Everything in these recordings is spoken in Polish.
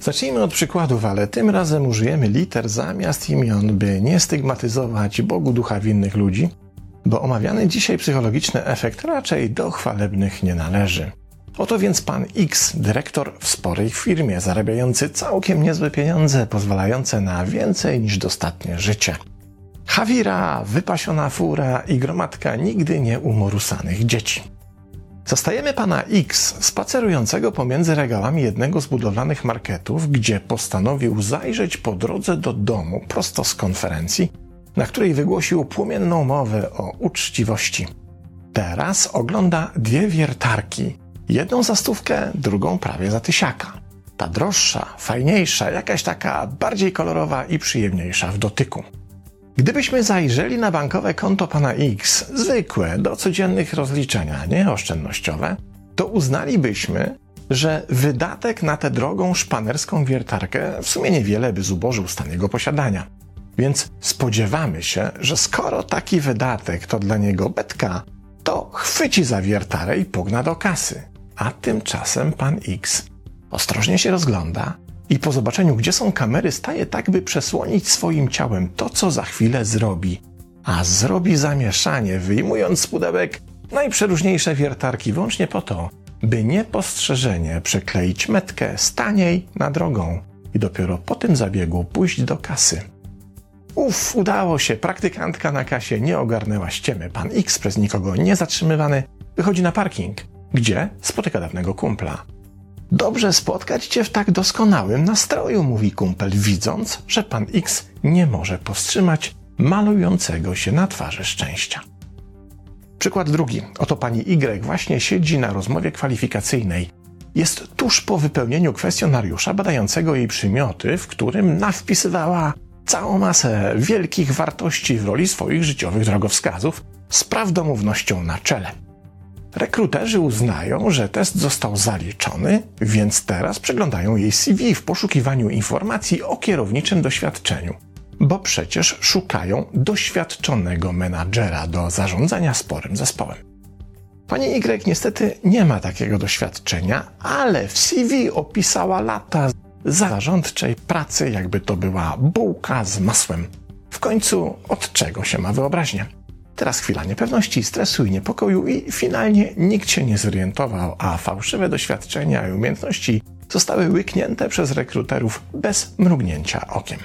Zacznijmy od przykładów, ale tym razem użyjemy liter zamiast imion, by nie stygmatyzować Bogu ducha winnych ludzi, bo omawiany dzisiaj psychologiczny efekt raczej do chwalebnych nie należy. Oto więc pan X, dyrektor w sporej firmie, zarabiający całkiem niezłe pieniądze, pozwalające na więcej niż dostatnie życie. Hawira, wypasiona fura i gromadka nigdy nie umorusanych dzieci. Zastajemy pana X spacerującego pomiędzy regałami jednego z budowlanych marketów, gdzie postanowił zajrzeć po drodze do domu prosto z konferencji, na której wygłosił płomienną mowę o uczciwości. Teraz ogląda dwie wiertarki, jedną za stówkę, drugą prawie za tysiaka. Ta droższa, fajniejsza, jakaś taka bardziej kolorowa i przyjemniejsza w dotyku. Gdybyśmy zajrzeli na bankowe konto pana X, zwykłe, do codziennych rozliczenia, nie oszczędnościowe, to uznalibyśmy, że wydatek na tę drogą szpanerską wiertarkę w sumie niewiele by zubożył stan jego posiadania. Więc spodziewamy się, że skoro taki wydatek to dla niego betka, to chwyci za wiertarę i pogna do kasy. A tymczasem pan X ostrożnie się rozgląda i po zobaczeniu, gdzie są kamery, staje tak, by przesłonić swoim ciałem to, co za chwilę zrobi. A zrobi zamieszanie, wyjmując z pudełek najprzeróżniejsze wiertarki, wyłącznie po to, by niepostrzeżenie przekleić metkę staniej na drogą i dopiero po tym zabiegu pójść do kasy. Uf, udało się. Praktykantka na kasie nie ogarnęła ściemy. Pan X przez nikogo nie zatrzymywany wychodzi na parking, gdzie spotyka dawnego kumpla. Dobrze spotkać cię w tak doskonałym nastroju, mówi kumpel, widząc, że pan X nie może powstrzymać malującego się na twarzy szczęścia. Przykład drugi. Oto pani Y właśnie siedzi na rozmowie kwalifikacyjnej. Jest tuż po wypełnieniu kwestionariusza badającego jej przymioty, w którym nawpisywała całą masę wielkich wartości w roli swoich życiowych drogowskazów z prawdomównością na czele. Rekruterzy uznają, że test został zaliczony, więc teraz przeglądają jej CV w poszukiwaniu informacji o kierowniczym doświadczeniu, bo przecież szukają doświadczonego menadżera do zarządzania sporym zespołem. Pani Y niestety nie ma takiego doświadczenia, ale w CV opisała lata zarządczej pracy, jakby to była bułka z masłem. W końcu od czego się ma wyobraźnię? Teraz chwila niepewności, stresu i niepokoju i finalnie nikt się nie zorientował, a fałszywe doświadczenia i umiejętności zostały łyknięte przez rekruterów bez mrugnięcia okiem.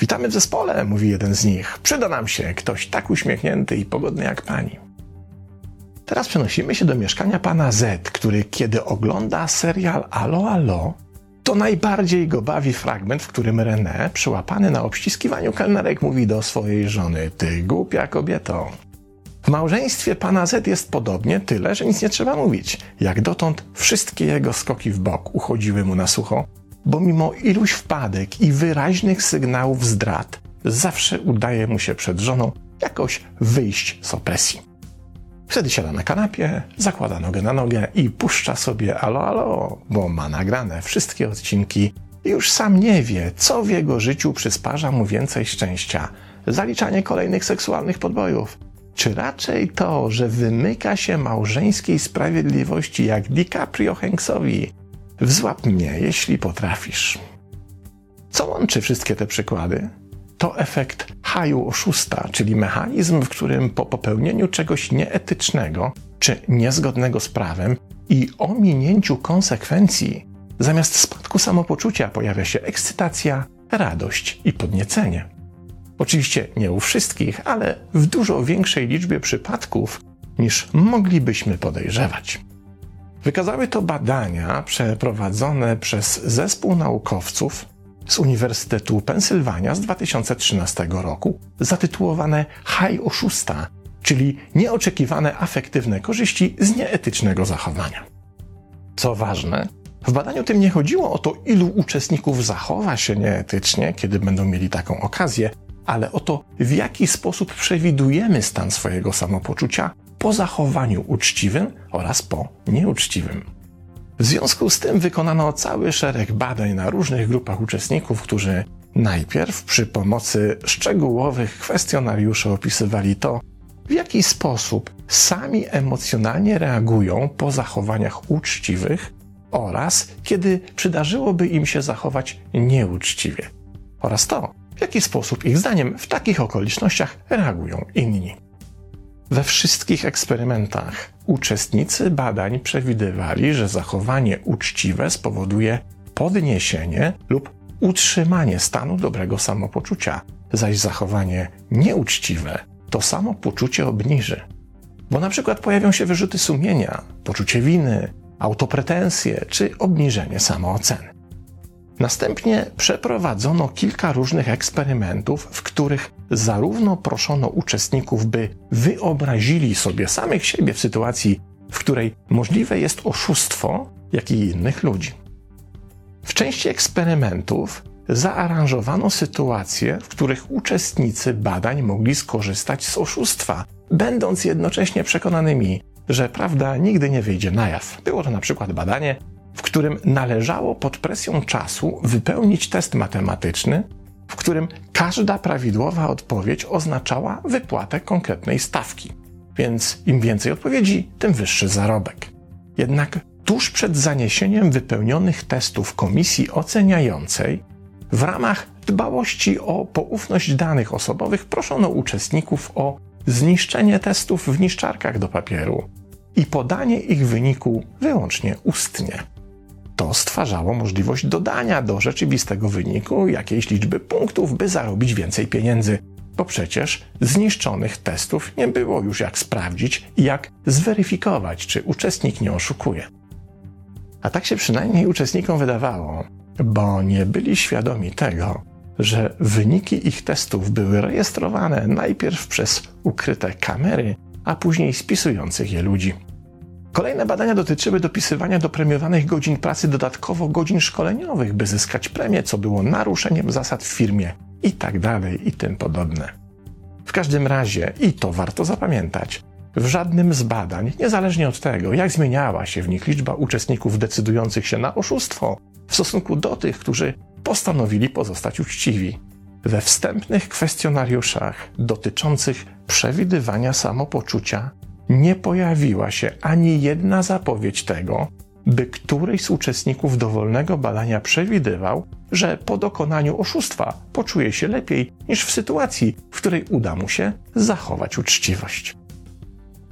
Witamy w zespole, mówi jeden z nich. Przyda nam się ktoś tak uśmiechnięty i pogodny jak pani. Teraz przenosimy się do mieszkania pana Z, który kiedy ogląda serial Alo Alo, to najbardziej go bawi fragment, w którym René, przyłapany na obściskiwaniu kelnerek, mówi do swojej żony: Ty głupia kobieto. W małżeństwie pana Z jest podobnie, tyle, że nic nie trzeba mówić. Jak dotąd wszystkie jego skoki w bok uchodziły mu na sucho, bo mimo iluś wpadek i wyraźnych sygnałów zdrad, zawsze udaje mu się przed żoną jakoś wyjść z opresji. Wtedy siada na kanapie, zakłada nogę na nogę i puszcza sobie alo alo, bo ma nagrane wszystkie odcinki i już sam nie wie, co w jego życiu przysparza mu więcej szczęścia. Zaliczanie kolejnych seksualnych podbojów. Czy raczej to, że wymyka się małżeńskiej sprawiedliwości jak DiCaprio Hanksowi? Wzłap mnie, jeśli potrafisz. Co łączy wszystkie te przykłady? To efekt haju oszusta, czyli mechanizm, w którym po popełnieniu czegoś nieetycznego czy niezgodnego z prawem i ominięciu konsekwencji, zamiast spadku samopoczucia pojawia się ekscytacja, radość i podniecenie. Oczywiście nie u wszystkich, ale w dużo większej liczbie przypadków niż moglibyśmy podejrzewać. Wykazały to badania przeprowadzone przez zespół naukowców z Uniwersytetu Pensylwania z 2013 roku, zatytułowane High Oszusta, czyli nieoczekiwane afektywne korzyści z nieetycznego zachowania. Co ważne, w badaniu tym nie chodziło o to, ilu uczestników zachowa się nieetycznie, kiedy będą mieli taką okazję, ale o to, w jaki sposób przewidujemy stan swojego samopoczucia po zachowaniu uczciwym oraz po nieuczciwym. W związku z tym wykonano cały szereg badań na różnych grupach uczestników, którzy Najpierw przy pomocy szczegółowych kwestionariuszy opisywali to, w jaki sposób sami emocjonalnie reagują po zachowaniach uczciwych oraz kiedy przydarzyłoby im się zachować nieuczciwie, oraz to, w jaki sposób ich zdaniem w takich okolicznościach reagują inni. We wszystkich eksperymentach uczestnicy badań przewidywali, że zachowanie uczciwe spowoduje podniesienie lub utrzymanie stanu dobrego samopoczucia, zaś zachowanie nieuczciwe to samopoczucie obniży. Bo na przykład pojawią się wyrzuty sumienia, poczucie winy, autopretensje czy obniżenie samooceny. Następnie przeprowadzono kilka różnych eksperymentów, w których zarówno proszono uczestników, by wyobrazili sobie samych siebie w sytuacji, w której możliwe jest oszustwo, jak i innych ludzi. W części eksperymentów zaaranżowano sytuacje, w których uczestnicy badań mogli skorzystać z oszustwa, będąc jednocześnie przekonanymi, że prawda nigdy nie wyjdzie na jaw. Było to na przykład badanie, w którym należało pod presją czasu wypełnić test matematyczny, w którym każda prawidłowa odpowiedź oznaczała wypłatę konkretnej stawki. Więc im więcej odpowiedzi, tym wyższy zarobek. Jednak tuż przed zaniesieniem wypełnionych testów komisji oceniającej, w ramach dbałości o poufność danych osobowych proszono uczestników o zniszczenie testów w niszczarkach do papieru i podanie ich wyniku wyłącznie ustnie. To stwarzało możliwość dodania do rzeczywistego wyniku jakiejś liczby punktów, by zarobić więcej pieniędzy, bo przecież zniszczonych testów nie było już jak sprawdzić i jak zweryfikować, czy uczestnik nie oszukuje. A tak się przynajmniej uczestnikom wydawało, bo nie byli świadomi tego, że wyniki ich testów były rejestrowane najpierw przez ukryte kamery, a później spisujących je ludzi. Kolejne badania dotyczyły dopisywania do premiowanych godzin pracy dodatkowo godzin szkoleniowych, by zyskać premię, co było naruszeniem zasad w firmie i tak dalej i tym podobne. W każdym razie, i to warto zapamiętać, w żadnym z badań, niezależnie od tego, jak zmieniała się w nich liczba uczestników decydujących się na oszustwo w stosunku do tych, którzy postanowili pozostać uczciwi, we wstępnych kwestionariuszach dotyczących przewidywania samopoczucia nie pojawiła się ani jedna zapowiedź tego, by któryś z uczestników dowolnego badania przewidywał, że po dokonaniu oszustwa poczuje się lepiej niż w sytuacji, w której uda mu się zachować uczciwość.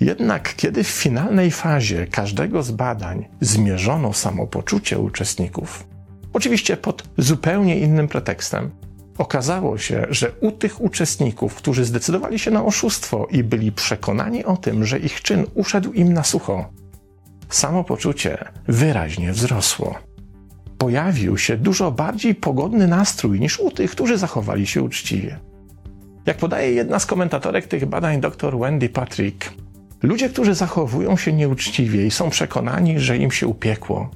Jednak kiedy w finalnej fazie każdego z badań zmierzono samopoczucie uczestników, oczywiście pod zupełnie innym pretekstem, Okazało się, że u tych uczestników, którzy zdecydowali się na oszustwo i byli przekonani o tym, że ich czyn uszedł im na sucho, samopoczucie wyraźnie wzrosło. Pojawił się dużo bardziej pogodny nastrój niż u tych, którzy zachowali się uczciwie. Jak podaje jedna z komentatorek tych badań, dr Wendy Patrick, ludzie, którzy zachowują się nieuczciwie i są przekonani, że im się upiekło,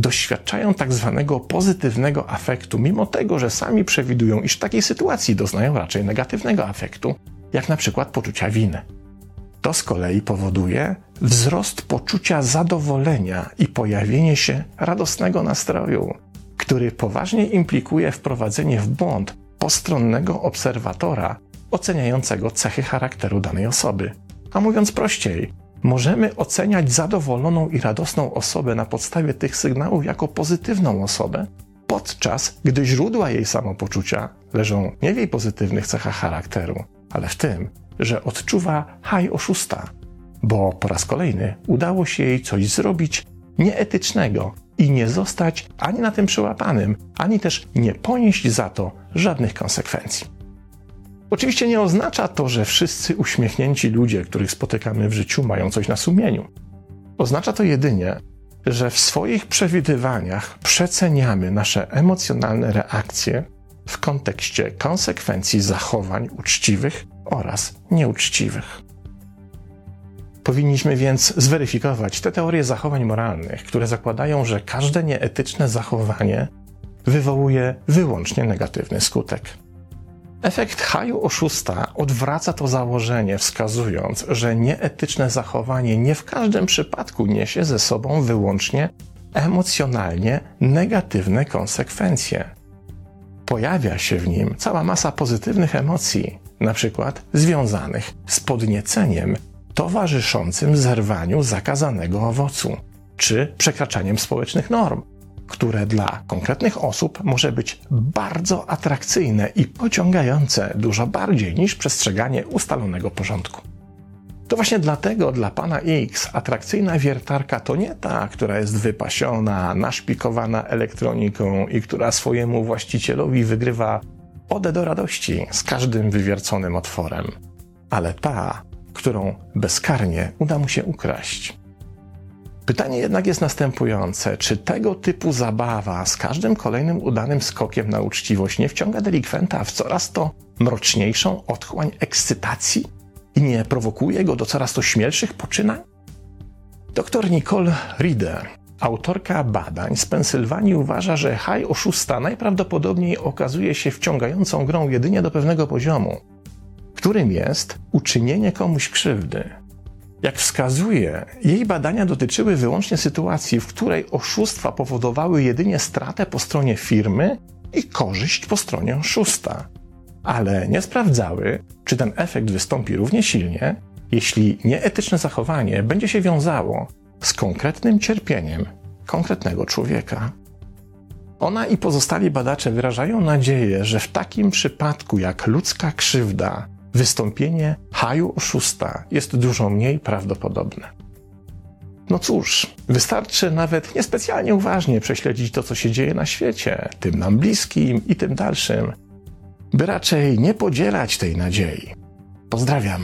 doświadczają tak zwanego pozytywnego afektu, mimo tego, że sami przewidują, iż w takiej sytuacji doznają raczej negatywnego afektu, jak na przykład poczucia winy. To z kolei powoduje wzrost poczucia zadowolenia i pojawienie się radosnego nastroju, który poważnie implikuje wprowadzenie w błąd postronnego obserwatora oceniającego cechy charakteru danej osoby. A mówiąc prościej, Możemy oceniać zadowoloną i radosną osobę na podstawie tych sygnałów jako pozytywną osobę, podczas gdy źródła jej samopoczucia leżą nie w jej pozytywnych cechach charakteru, ale w tym, że odczuwa haj oszusta, bo po raz kolejny udało się jej coś zrobić nieetycznego i nie zostać ani na tym przyłapanym, ani też nie ponieść za to żadnych konsekwencji. Oczywiście nie oznacza to, że wszyscy uśmiechnięci ludzie, których spotykamy w życiu, mają coś na sumieniu. Oznacza to jedynie, że w swoich przewidywaniach przeceniamy nasze emocjonalne reakcje w kontekście konsekwencji zachowań uczciwych oraz nieuczciwych. Powinniśmy więc zweryfikować te teorie zachowań moralnych, które zakładają, że każde nieetyczne zachowanie wywołuje wyłącznie negatywny skutek. Efekt haju oszusta odwraca to założenie, wskazując, że nieetyczne zachowanie nie w każdym przypadku niesie ze sobą wyłącznie emocjonalnie negatywne konsekwencje. pojawia się w nim cała masa pozytywnych emocji, przykład związanych z podnieceniem towarzyszącym zerwaniu zakazanego owocu, czy przekraczaniem społecznych norm, które dla konkretnych osób może być bardzo atrakcyjne i pociągające dużo bardziej niż przestrzeganie ustalonego porządku. To właśnie dlatego dla pana X atrakcyjna wiertarka to nie ta, która jest wypasiona, naszpikowana elektroniką i która swojemu właścicielowi wygrywa odę do radości z każdym wywierconym otworem, ale ta, którą bezkarnie uda mu się ukraść. Pytanie jednak jest następujące: czy tego typu zabawa z każdym kolejnym udanym skokiem na uczciwość nie wciąga delikwenta w coraz to mroczniejszą otchłań ekscytacji i nie prowokuje go do coraz to śmielszych poczynań? Dr Nicole Rieder, autorka badań z Pensylwanii, uważa, że haj oszusta najprawdopodobniej okazuje się wciągającą grą jedynie do pewnego poziomu, którym jest uczynienie komuś krzywdy. Jak wskazuje, jej badania dotyczyły wyłącznie sytuacji, w której oszustwa powodowały jedynie stratę po stronie firmy i korzyść po stronie oszusta, ale nie sprawdzały, czy ten efekt wystąpi równie silnie, jeśli nieetyczne zachowanie będzie się wiązało z konkretnym cierpieniem konkretnego człowieka. Ona i pozostali badacze wyrażają nadzieję, że w takim przypadku jak ludzka krzywda wystąpienie haju oszusta jest dużo mniej prawdopodobne. No cóż, wystarczy nawet niespecjalnie uważnie prześledzić to, co się dzieje na świecie, tym nam bliskim i tym dalszym, by raczej nie podzielać tej nadziei. Pozdrawiam.